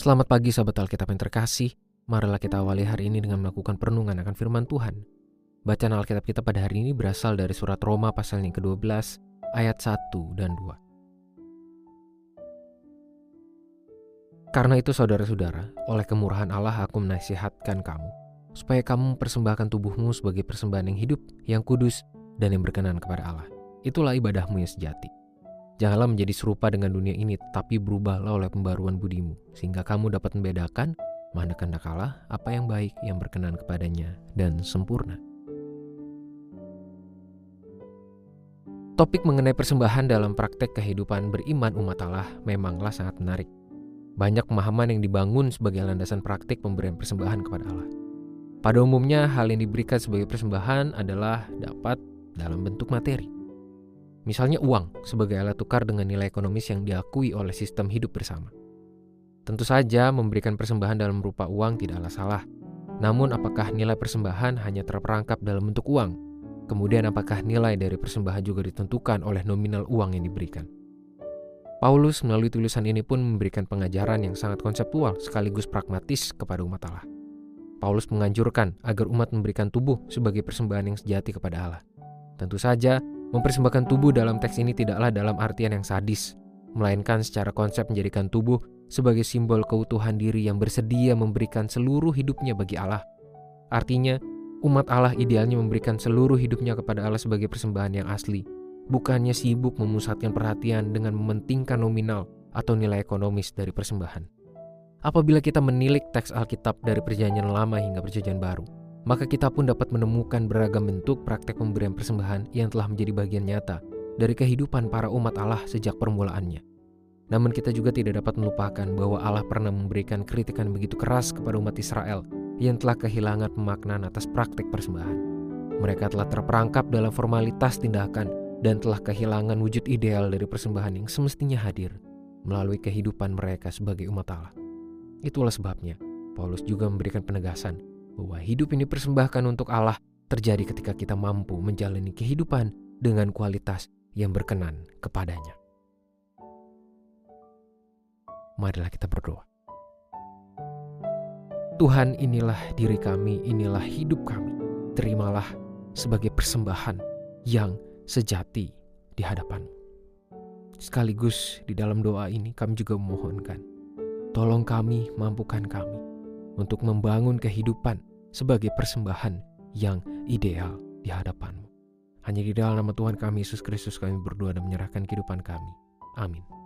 Selamat pagi sahabat Alkitab yang terkasih. Marilah kita awali hari ini dengan melakukan perenungan akan firman Tuhan. Bacaan Alkitab kita pada hari ini berasal dari surat Roma pasal yang ke-12 ayat 1 dan 2. Karena itu saudara-saudara, oleh kemurahan Allah aku menasihatkan kamu, supaya kamu persembahkan tubuhmu sebagai persembahan yang hidup, yang kudus, dan yang berkenan kepada Allah. Itulah ibadahmu yang sejati. Janganlah menjadi serupa dengan dunia ini, tapi berubahlah oleh pembaruan budimu, sehingga kamu dapat membedakan mana kehendak Allah, apa yang baik, yang berkenan kepadanya, dan sempurna. Topik mengenai persembahan dalam praktek kehidupan beriman umat Allah memanglah sangat menarik. Banyak pemahaman yang dibangun sebagai landasan praktik pemberian persembahan kepada Allah. Pada umumnya, hal yang diberikan sebagai persembahan adalah dapat dalam bentuk materi Misalnya uang sebagai alat tukar dengan nilai ekonomis yang diakui oleh sistem hidup bersama. Tentu saja memberikan persembahan dalam berupa uang tidaklah salah. Namun apakah nilai persembahan hanya terperangkap dalam bentuk uang? Kemudian apakah nilai dari persembahan juga ditentukan oleh nominal uang yang diberikan? Paulus melalui tulisan ini pun memberikan pengajaran yang sangat konseptual sekaligus pragmatis kepada umat Allah. Paulus menganjurkan agar umat memberikan tubuh sebagai persembahan yang sejati kepada Allah. Tentu saja, Mempersembahkan tubuh dalam teks ini tidaklah dalam artian yang sadis, melainkan secara konsep menjadikan tubuh sebagai simbol keutuhan diri yang bersedia memberikan seluruh hidupnya bagi Allah. Artinya, umat Allah idealnya memberikan seluruh hidupnya kepada Allah sebagai persembahan yang asli, bukannya sibuk memusatkan perhatian dengan mementingkan nominal atau nilai ekonomis dari persembahan. Apabila kita menilik teks Alkitab dari Perjanjian Lama hingga Perjanjian Baru, maka kita pun dapat menemukan beragam bentuk praktek pemberian persembahan yang telah menjadi bagian nyata dari kehidupan para umat Allah sejak permulaannya. Namun kita juga tidak dapat melupakan bahwa Allah pernah memberikan kritikan begitu keras kepada umat Israel yang telah kehilangan pemaknaan atas praktek persembahan. Mereka telah terperangkap dalam formalitas tindakan dan telah kehilangan wujud ideal dari persembahan yang semestinya hadir melalui kehidupan mereka sebagai umat Allah. Itulah sebabnya Paulus juga memberikan penegasan bahwa hidup ini persembahkan untuk Allah terjadi ketika kita mampu menjalani kehidupan dengan kualitas yang berkenan kepadanya. Marilah kita berdoa. Tuhan inilah diri kami, inilah hidup kami. Terimalah sebagai persembahan yang sejati di hadapan. Sekaligus di dalam doa ini kami juga memohonkan, tolong kami, mampukan kami untuk membangun kehidupan sebagai persembahan yang ideal di hadapanmu. Hanya di dalam nama Tuhan kami Yesus Kristus kami berdoa dan menyerahkan kehidupan kami. Amin.